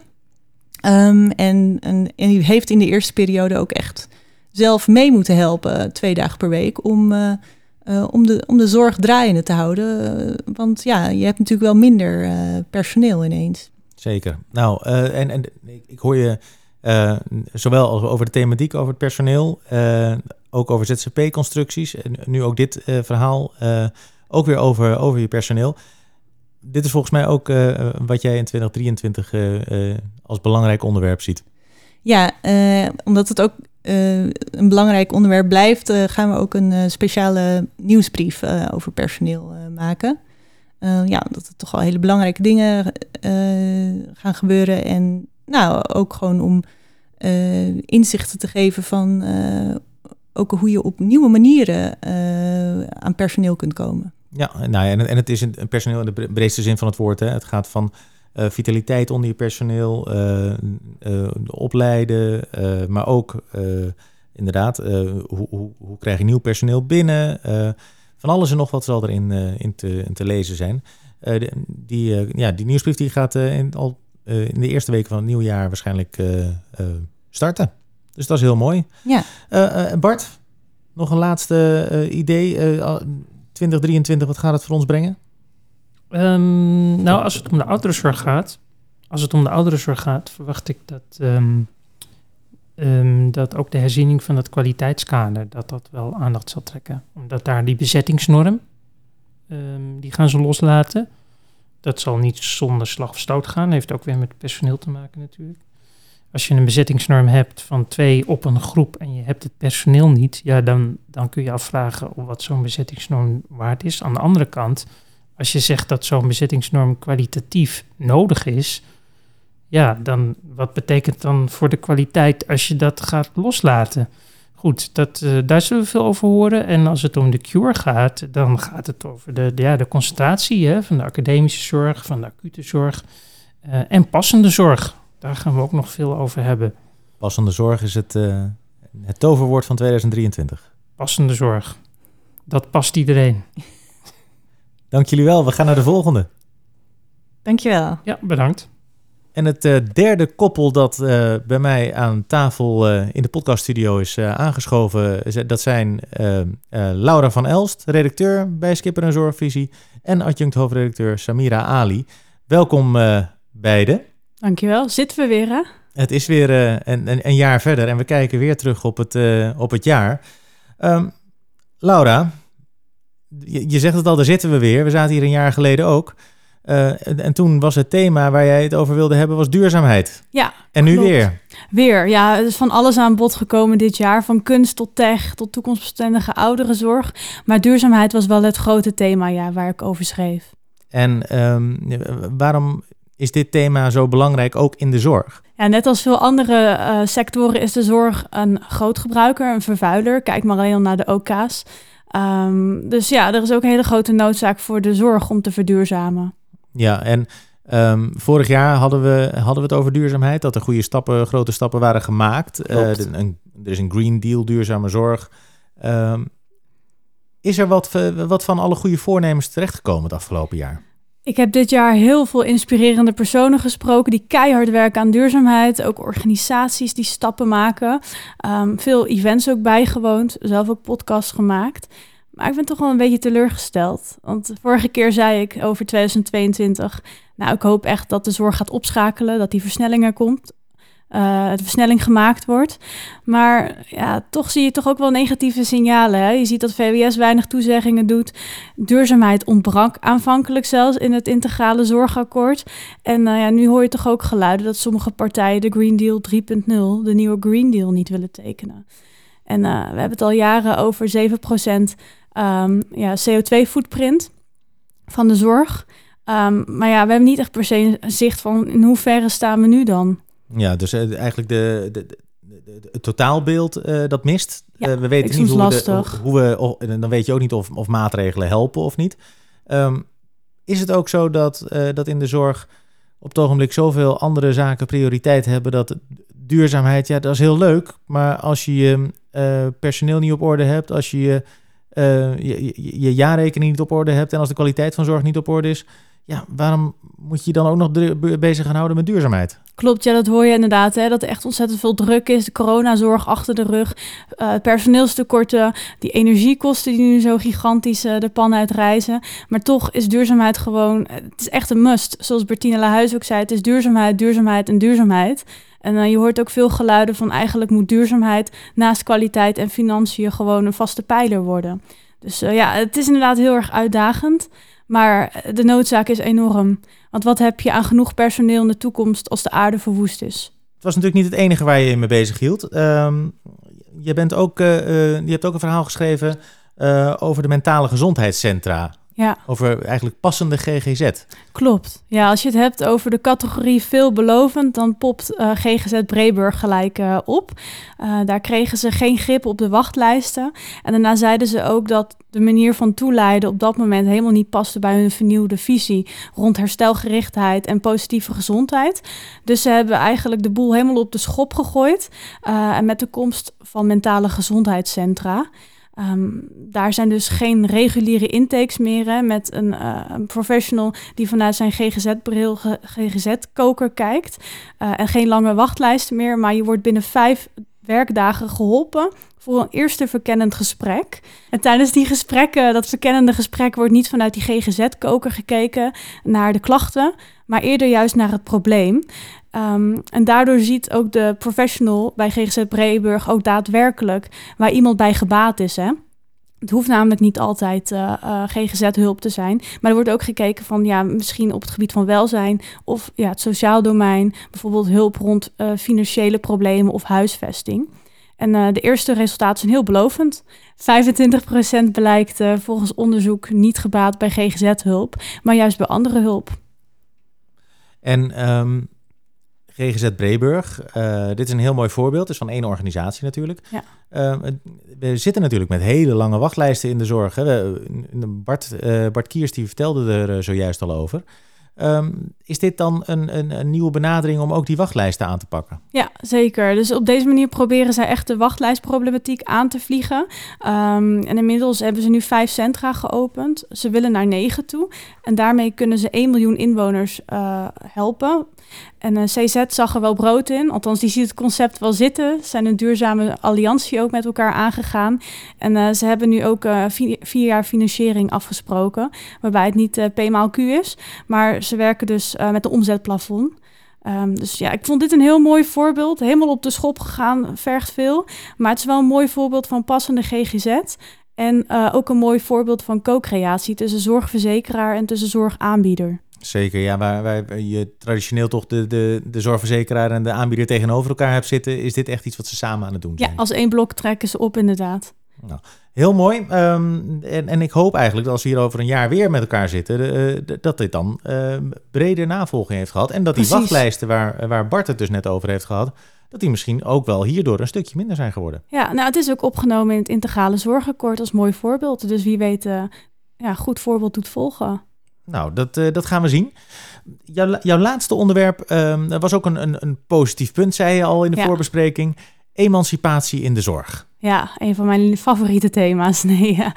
Um, en, en, en hij heeft in de eerste periode ook echt zelf mee moeten helpen, twee dagen per week, om uh, om, de, om de zorg draaiende te houden. Uh, want ja, je hebt natuurlijk wel minder uh, personeel ineens. Zeker. Nou, en, en ik hoor je zowel over de thematiek, over het personeel, ook over ZZP-constructies. En nu ook dit verhaal, ook weer over, over je personeel. Dit is volgens mij ook wat jij in 2023 als belangrijk onderwerp ziet. Ja, omdat het ook uh, een belangrijk onderwerp blijft, uh, gaan we ook een uh, speciale nieuwsbrief over personeel maken. ja, omdat er toch wel hele belangrijke dingen gaan gebeuren. En nou, ook gewoon om inzichten te geven van ook hoe je op nieuwe manieren aan personeel kunt komen. Ja, nou ja, en, en het is een personeel in de breedste zin van het woord. Hè. Het gaat van uh, vitaliteit onder je personeel, uh, uh, opleiden, maar ook inderdaad, hoe, hoe, hoe, krijg je nieuw personeel binnen? van alles en nog wat zal erin in te, in te lezen zijn. De, die, ja, die nieuwsbrief die gaat in, al in de eerste weken van het nieuwjaar waarschijnlijk starten. Dus dat is heel mooi. Ja. Bart, nog een laatste idee. 2023, wat gaat het voor ons brengen? Um, nou, als het om de ouderenzorg gaat, als het om de ouderenzorg gaat, verwacht ik dat, um, um, dat ook de herziening van het kwaliteitskader, dat dat wel aandacht zal trekken. Omdat daar die bezettingsnorm, die gaan ze loslaten. Dat zal niet zonder slag of stoot gaan, heeft ook weer met personeel te maken natuurlijk. Als je een bezettingsnorm hebt van twee op een groep en je hebt het personeel niet, ja, dan, dan kun je afvragen wat zo'n bezettingsnorm waard is. Aan de andere kant, als je zegt dat zo'n bezettingsnorm kwalitatief nodig is, ja, dan wat betekent dan voor de kwaliteit als je dat gaat loslaten? Goed, dat, uh, daar zullen we veel over horen. En als het om de cure gaat, dan gaat het over de, de ja, de concentratie hè, van de academische zorg, van de acute zorg uh, en passende zorg. Daar gaan we ook nog veel over hebben. Passende zorg is het, uh, het toverwoord van 2023. Passende zorg. Dat past iedereen. Dank jullie wel. We gaan naar de volgende. Dankjewel. Ja, bedankt. En het uh, derde koppel dat uh, bij mij aan tafel uh, in de podcaststudio is aangeschoven, dat zijn Laura van Elst, redacteur bij Skipper en Zorgvisie, en adjunct hoofdredacteur Samira Ali. Welkom beiden. Dankjewel. Zitten we weer, hè? Het is weer een, een, een, jaar verder en we kijken weer terug op het, op het jaar. Um, Laura, je, je, zegt het al, daar zitten we weer. We zaten hier een jaar geleden ook. Uh, en, en, toen was het thema waar jij het over wilde hebben, was duurzaamheid. Ja. En nu weer? Weer, ja. Er is van alles aan bod gekomen dit jaar. Van kunst tot tech, tot toekomstbestendige ouderenzorg. Maar duurzaamheid was wel het grote thema ja, waar ik over schreef. En um, waarom is dit thema zo belangrijk ook in de zorg? Ja, net als veel andere uh, sectoren is de zorg een groot gebruiker, een vervuiler. Kijk maar alleen naar de OK's. Ehm, dus ja, er is ook een hele grote noodzaak voor de zorg om te verduurzamen. Ja, en ehm, vorig jaar hadden we, hadden we het over duurzaamheid, dat er goede stappen, grote stappen waren gemaakt. Eh, een- er is een Green Deal, duurzame zorg. Ehm, is er wat, eh, wat van alle goede voornemens terechtgekomen het afgelopen jaar? Ik heb dit jaar heel veel inspirerende personen gesproken die keihard werken aan duurzaamheid. Ook organisaties die stappen maken. Ehm, veel events ook bijgewoond. Zelf ook podcasts gemaakt. Maar ik ben toch wel een beetje teleurgesteld. Want vorige keer zei ik over 2022... Nou, ik hoop echt dat de zorg gaat opschakelen. Dat die versnelling er komt. Eh, de versnelling gemaakt wordt. Maar ja, toch zie je toch ook wel negatieve signalen. Hè? Je ziet dat VWS weinig toezeggingen doet. Duurzaamheid ontbrak aanvankelijk zelfs in het integrale zorgakkoord. En eh, ja, nu hoor je toch ook geluiden dat sommige partijen de Green Deal 3.0, de nieuwe Green Deal, niet willen tekenen. En eh, we hebben het al jaren over 7% ehm ja, CO2-footprint van de zorg. Ehm, maar ja, we hebben niet echt per se een zicht van in hoeverre staan we nu dan. Ja, dus eh, eigenlijk de, de, het totaalbeeld eh, dat mist. Ja, Eh, we weten niet hoe we, hoe we of- dan weet je ook niet of, of maatregelen helpen of niet. Ehm, is het ook zo dat, dat in de zorg op het ogenblik zoveel andere zaken prioriteit hebben dat duurzaamheid, ja, dat is heel leuk, maar als je je personeel niet op orde hebt, als je, je, je jaarrekening niet op orde hebt en als de kwaliteit van zorg niet op orde is, ja, waarom moet je dan ook nog bezig gaan houden met duurzaamheid? Klopt, ja, dat hoor je inderdaad. Hè, dat er echt ontzettend veel druk is. De coronazorg achter de rug. eh personeelstekorten. Die energiekosten die nu zo gigantisch eh, de pan uitreizen. Maar toch is duurzaamheid gewoon... eh, Het is echt een must. Zoals Bertine Lahuis ook zei. Het is duurzaamheid, duurzaamheid en duurzaamheid. En je hoort ook veel geluiden van... eigenlijk moet duurzaamheid naast kwaliteit en financiën... gewoon een vaste pijler worden. Dus ja, het is inderdaad heel erg uitdagend. Maar de noodzaak is enorm. Want wat heb je aan genoeg personeel in de toekomst als de aarde verwoest is? Het was natuurlijk niet het enige waar je je mee bezig hield. Ehm, je, bent ook, eh, eh, je hebt ook een verhaal geschreven eh, over de mentale gezondheidscentra. Ja, Over eigenlijk passende GGZ. klopt. Ja, als je het hebt over de categorie veelbelovend, dan popt eh, GGZ Breburg gelijk eh, op. Eh, daar kregen ze geen grip op de wachtlijsten. En daarna zeiden ze ook dat de manier van toeleiden op dat moment helemaal niet paste bij hun vernieuwde visie rond herstelgerichtheid en positieve gezondheid. Dus ze hebben eigenlijk de boel helemaal op de schop gegooid. en met de komst van mentale gezondheidscentra. Ehm, daar zijn dus geen reguliere intakes meer hè, met een, eh, een professional die vanuit zijn GGZ-bril, GGZ-koker kijkt. Eh, en geen lange wachtlijsten meer, maar je wordt binnen vijf werkdagen geholpen voor een eerste verkennend gesprek. En tijdens die gesprekken, dat verkennende gesprek, wordt niet vanuit die GGZ-koker gekeken naar de klachten, maar eerder juist naar het probleem. Ehm, en daardoor ziet ook de professional bij GGZ Breburg ook daadwerkelijk waar iemand bij gebaat is. Hè? Het hoeft namelijk niet altijd eh, eh, GGZ-hulp te zijn. Maar er wordt ook gekeken van ja, misschien op het gebied van welzijn of ja, het sociaal domein. Bijvoorbeeld hulp rond eh, financiële problemen of huisvesting. En de eerste resultaten zijn heel belovend. 25% blijkt volgens onderzoek niet gebaat bij GGZ-hulp, maar juist bij andere hulp. En ehm, GGZ Breburg, eh, dit is een heel mooi voorbeeld. Het is van één organisatie natuurlijk. Ja. Het- we zitten natuurlijk met hele lange wachtlijsten in de zorg. Hè. Bart, eh, Bart Kiers die vertelde er eh, zojuist al over. Ehm, is dit dan een, een, een nieuwe benadering om ook die wachtlijsten aan te pakken? Ja, zeker. Dus op deze manier proberen zij echt de wachtlijstproblematiek aan te vliegen. Ehm, en inmiddels hebben ze nu vijf centra geopend. Ze willen naar negen toe. En daarmee kunnen ze 1 miljoen inwoners eh, helpen. En eh, CZ zag er wel brood in. Althans, die ziet het concept wel zitten. Ze zijn een duurzame alliantie ook met elkaar aangegaan. En eh, ze hebben nu ook vier, jaar financiering afgesproken. Waarbij het niet P maal Q is. Maar ze werken dus eh, met een omzetplafond. Ehm, dus ja, ik vond dit een heel mooi voorbeeld. Helemaal op de schop gegaan, vergt veel. Maar het is wel een mooi voorbeeld van passende GGZ. En eh, ook een mooi voorbeeld van co-creatie tussen zorgverzekeraar en tussen zorgaanbieder. Zeker, ja, waar, waar je traditioneel toch de, de, de zorgverzekeraar en de aanbieder tegenover elkaar hebt zitten, is dit echt iets wat ze samen aan het doen Ja, zijn. als één blok trekken ze op inderdaad. Heel mooi. Ehm, en, en ik hoop eigenlijk dat als we hier over een jaar weer met elkaar zitten, eh, dat dit dan eh, brede navolging heeft gehad. En dat die wachtlijsten waar, waar Bart het dus net over heeft gehad, dat die misschien ook wel hierdoor een stukje minder zijn geworden. Ja, nou, het is ook opgenomen in het integrale zorgakkoord als mooi voorbeeld. Dus wie weet, uh, ja, goed voorbeeld doet volgen. Nou, dat, uh, dat gaan we zien. Jouw, jouw laatste onderwerp uh, was ook een, een, een, positief punt, zei je al in de ja. voorbespreking. Emancipatie in de zorg. Ja, een van mijn favoriete thema's. Nee, ja.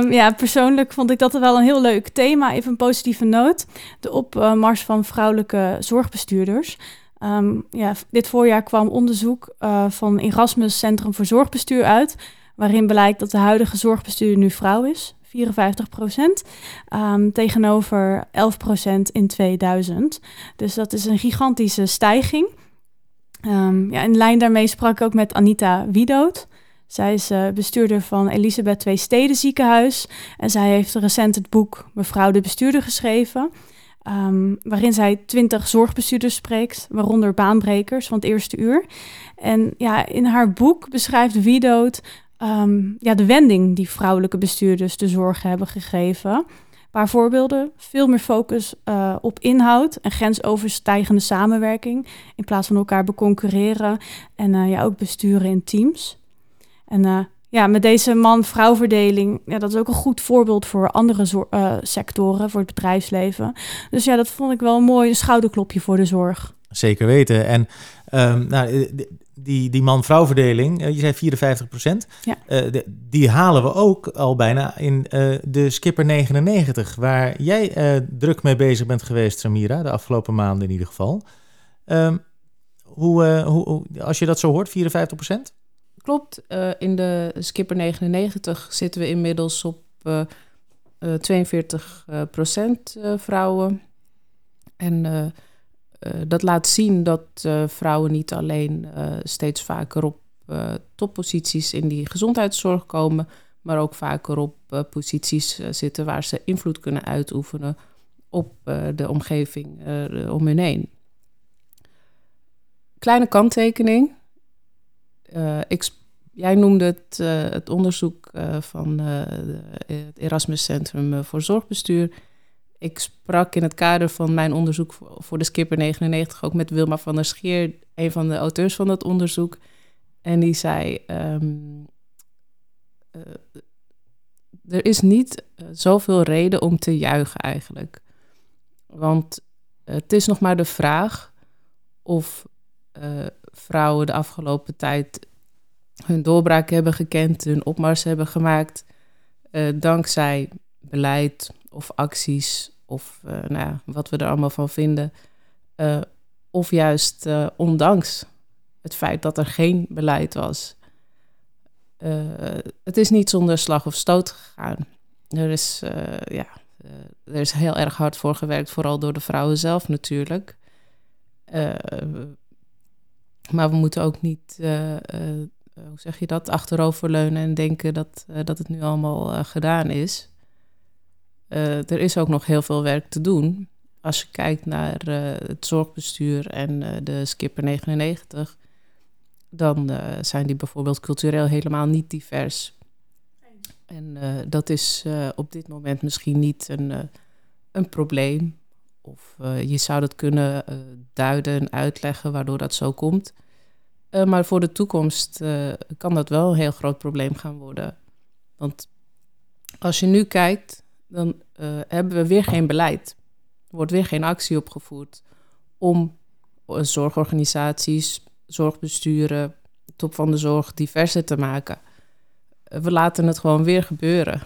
Um, ja, persoonlijk vond ik dat wel een heel leuk thema. Even een positieve noot. De opmars van vrouwelijke zorgbestuurders. Um, ja, dit voorjaar kwam onderzoek uh, van Erasmus Centrum voor Zorgbestuur uit, waarin blijkt dat de huidige zorgbestuurder nu vrouw is, 54 procent, um, tegenover 11 procent in 2000. Dus dat is een gigantische stijging. Ja, in lijn daarmee sprak ik ook met Anita Wiedoot. Zij is uh, bestuurder van Elisabeth II Steden ziekenhuis en zij heeft recent het boek Mevrouw de Bestuurder geschreven. Um, waarin zij twintig zorgbestuurders spreekt, waaronder baanbrekers van het eerste uur. En ja, in haar boek beschrijft Wiedoot um, ja, de wending die vrouwelijke bestuurders de zorg hebben gegeven. Een paar voorbeelden, veel meer focus uh, op inhoud en grensoverstijgende samenwerking... in plaats van elkaar beconcurreren en uh, ja, ook besturen in teams. En uh, ja, met deze man-vrouw-verdeling, ja, dat is ook een goed voorbeeld voor andere uh, sectoren, voor het bedrijfsleven. Dus ja, dat vond ik wel een mooi schouderklopje voor de zorg. Zeker weten. En um, nou, die, die man-vrouw-verdeling, uh, je zei 54 procent, ja. uh, de, die halen we ook al bijna in de Skipper 99, waar jij druk mee bezig bent geweest, Samira, de afgelopen maanden in ieder geval. Um, hoe, hoe, als je dat zo hoort, 54 procent? Klopt. Uh, in de Skipper 99 zitten we inmiddels op uh, uh, 42 procent vrouwen. En dat laat zien dat vrouwen niet alleen steeds vaker op topposities in die gezondheidszorg komen, maar ook vaker op posities zitten waar ze invloed kunnen uitoefenen op de omgeving om hun heen. Kleine kanttekening. Ik, jij noemde het, uh, het onderzoek uh, van het Erasmus Centrum voor Zorgbestuur. Ik sprak in het kader van mijn onderzoek voor de Skipper 99 ook met Wilma van der Scheer, een van de auteurs van dat onderzoek. En die zei: um, Er is niet zoveel reden om te juichen eigenlijk. Want het is nog maar de vraag of vrouwen de afgelopen tijd hun doorbraak hebben gekend, hun opmars hebben gemaakt, uh, dankzij beleid of acties of uh, nou ja, wat we er allemaal van vinden. Uh, of juist ondanks het feit dat er geen beleid was. het is niet zonder slag of stoot gegaan. Er is, ja, er is heel erg hard voor gewerkt, vooral door de vrouwen zelf natuurlijk. Maar we moeten ook niet eh, hoe zeg je dat, achteroverleunen en denken dat, dat het nu allemaal gedaan is. er is ook nog heel veel werk te doen. Als je kijkt naar het zorgbestuur en de Skipper 99, dan zijn die bijvoorbeeld cultureel helemaal niet divers. En dat is op dit moment misschien niet een, een probleem. Of je zou dat kunnen duiden en uitleggen waardoor dat zo komt. Uh, maar voor de toekomst kan dat wel een heel groot probleem gaan worden. Want als je nu kijkt, dan hebben we weer geen beleid. Er wordt weer geen actie opgevoerd om zorgorganisaties, zorgbesturen, top van de zorg diverser te maken. we laten het gewoon weer gebeuren.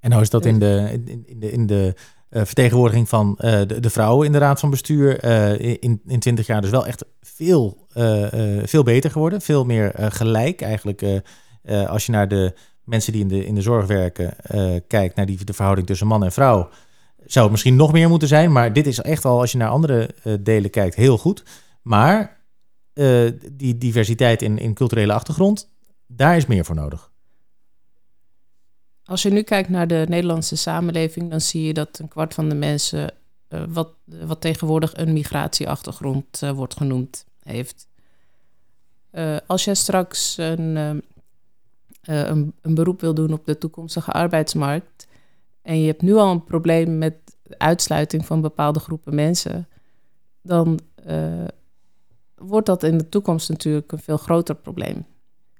En hoe is dat in de, in de, in de vertegenwoordiging van uh, de, de, vrouwen in de raad van bestuur uh, in, in 20 jaar dus wel echt veel, veel beter geworden. Veel meer gelijk eigenlijk. als je naar de mensen die in de, in de zorg werken kijkt, naar die, de verhouding tussen man en vrouw, zou het misschien nog meer moeten zijn. Maar dit is echt al, als je naar andere delen kijkt, heel goed. Maar die diversiteit in, in culturele achtergrond, daar is meer voor nodig. Als je nu kijkt naar de Nederlandse samenleving, dan zie je dat een kwart van de mensen, uh, wat, wat tegenwoordig een migratieachtergrond uh, wordt genoemd, heeft. Als jij straks een, een, een, beroep wil doen op de toekomstige arbeidsmarkt en je hebt nu al een probleem met uitsluiting van bepaalde groepen mensen, dan wordt dat in de toekomst natuurlijk een veel groter probleem.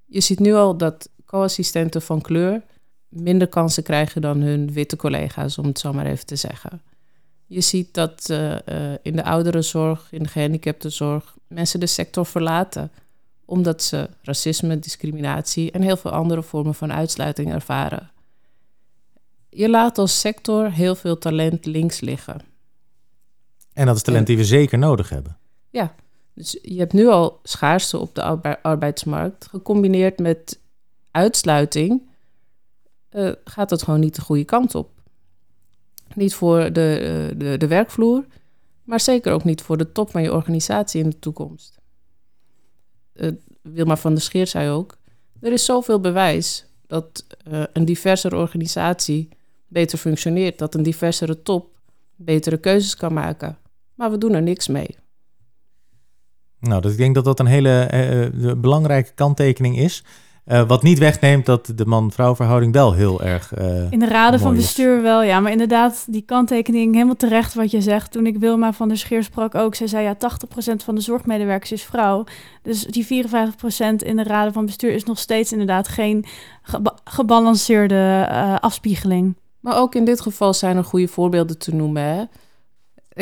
Je ziet nu al dat co-assistenten van kleur minder kansen krijgen dan hun witte collega's, om het zo maar even te zeggen. Je ziet dat uh, uh, in de ouderenzorg, in de gehandicaptenzorg, mensen de sector verlaten omdat ze racisme, discriminatie en heel veel andere vormen van uitsluiting ervaren. Je laat als sector heel veel talent links liggen. En dat is talent die we zeker nodig hebben. Ja, dus je hebt nu al schaarste op de arbeidsmarkt, gecombineerd met uitsluiting, uh, gaat het gewoon niet de goede kant op. Niet voor de, de, de werkvloer, maar zeker ook niet voor de top van je organisatie in de toekomst. Uh, Wilma van der Scheer zei ook, er is zoveel bewijs dat een diversere organisatie beter functioneert, dat een diversere top betere keuzes kan maken. Maar we doen er niks mee. Nou, dus ik denk dat dat een hele belangrijke kanttekening is. Uh, wat niet wegneemt dat de man-vrouw verhouding wel heel erg. Uh, in de raden van bestuur is. wel, ja. Maar inderdaad, die kanttekening, helemaal terecht wat je zegt. Toen ik Wilma van der Scheer sprak ook, zij zei ja, 80% van de zorgmedewerkers is vrouw. Dus die 54% in de raden van bestuur is nog steeds inderdaad geen geba gebalanceerde uh, afspiegeling. Maar ook in dit geval zijn er goede voorbeelden te noemen. Hè?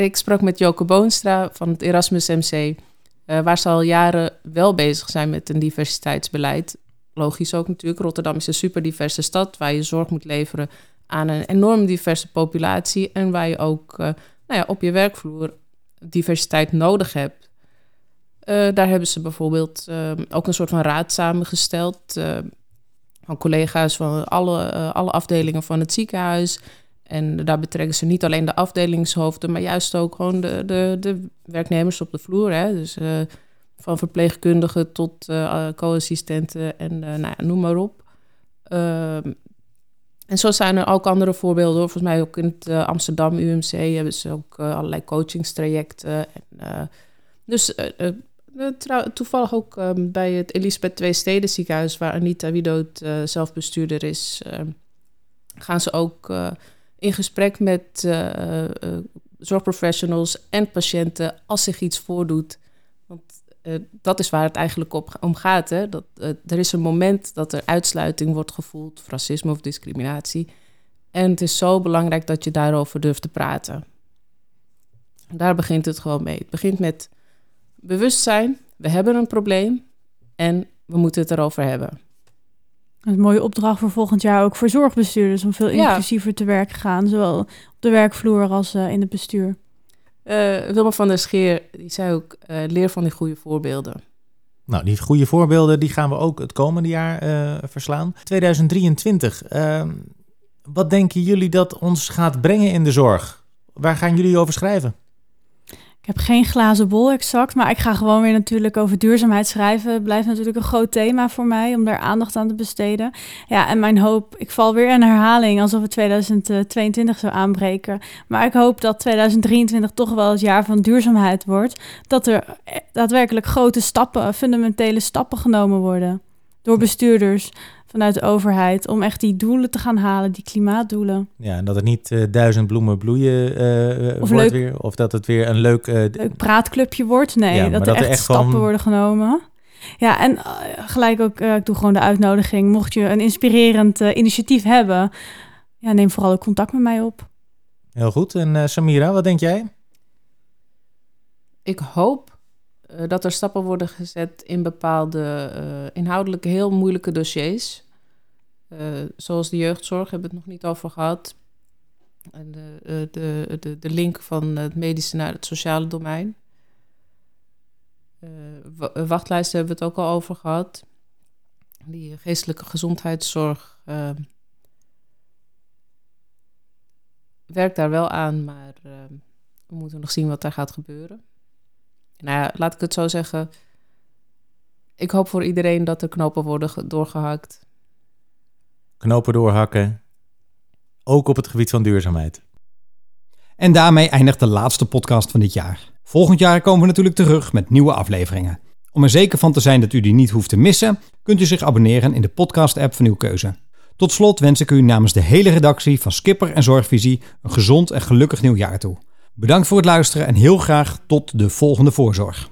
Ik sprak met Joke Boonstra van het Erasmus MC. waar ze al jaren wel bezig zijn met een diversiteitsbeleid logisch ook natuurlijk. Rotterdam is een super diverse stad waar je zorg moet leveren aan een enorm diverse populatie en waar je ook uh, nou ja, op je werkvloer diversiteit nodig hebt. Uh, daar hebben ze bijvoorbeeld uh, ook een soort van raad samengesteld van collega's van alle, alle afdelingen van het ziekenhuis. En daar betrekken ze niet alleen de afdelingshoofden, maar juist ook gewoon de, de, de werknemers op de vloer. Hè? Dus van verpleegkundigen tot uh, co-assistenten en uh, nou ja, noem maar op. Ehm, en zo zijn er ook andere voorbeelden. Volgens mij ook in het Amsterdam UMC hebben ze ook allerlei coachingstrajecten. En, dus toevallig ook um, bij het Elisabeth II Steden ziekenhuis, waar Anita Widoot zelf bestuurder is, ehm, gaan ze ook in gesprek met zorgprofessionals en patiënten als zich iets voordoet uh, dat is waar het eigenlijk op, om gaat. Hè? Dat, uh, er is een moment dat er uitsluiting wordt gevoeld, of racisme of discriminatie. En het is zo belangrijk dat je daarover durft te praten. Daar begint het gewoon mee. Het begint met bewustzijn. We hebben een probleem en we moeten het erover hebben. Een mooie opdracht voor volgend jaar ook voor zorgbestuurders om veel inclusiever ja. te werk te gaan, zowel op de werkvloer als uh, in het bestuur. Uh, Wilma van der Scheer die zei ook, uh, leer van die goede voorbeelden. Nou, die goede voorbeelden die gaan we ook het komende jaar uh, verslaan. 2023, ehm, wat denken jullie dat ons gaat brengen in de zorg? Waar gaan jullie over schrijven? Ik heb geen glazen bol exact, maar ik ga gewoon weer natuurlijk over duurzaamheid schrijven. Het blijft natuurlijk een groot thema voor mij om daar aandacht aan te besteden. Ja, en mijn hoop, ik val weer in herhaling alsof het 2022 zou aanbreken. Maar ik hoop dat 2023 toch wel het jaar van duurzaamheid wordt. Dat er daadwerkelijk grote stappen, fundamentele stappen genomen worden door bestuurders vanuit de overheid om echt die doelen te gaan halen, die klimaatdoelen. Ja, en dat het niet uh, duizend bloemen bloeien uh, of wordt leuk, weer, of dat het weer een leuk... Uh, leuk praatclubje wordt. Nee, ja, dat er echt, echt stappen van... worden genomen. Ja, en gelijk ook, ik doe gewoon de uitnodiging. Mocht je een inspirerend initiatief hebben, ja, neem vooral ook contact met mij op. Heel goed. En Samira, wat denk jij? Ik hoop uh, dat er stappen worden gezet in bepaalde uh, inhoudelijk heel moeilijke dossiers. Uh, zoals de jeugdzorg, hebben we het nog niet over gehad. En de, de, de, de link van het medische naar het sociale domein. wachtlijsten hebben we het ook al over gehad. Die geestelijke gezondheidszorg werkt daar wel aan, maar we moeten nog zien wat daar gaat gebeuren nou laat ik het zo zeggen. Ik hoop voor iedereen dat er knopen worden doorgehakt. Knopen doorhakken. Ook op het gebied van duurzaamheid. En daarmee eindigt de laatste podcast van dit jaar. Volgend jaar komen we natuurlijk terug met nieuwe afleveringen. Om er zeker van te zijn dat u die niet hoeft te missen, kunt u zich abonneren in de podcast-app van uw keuze. Tot slot wens ik u namens de hele redactie van Skipper en Zorgvisie een gezond en gelukkig nieuwjaar toe. Bedankt voor het luisteren en heel graag tot de volgende voorzorg.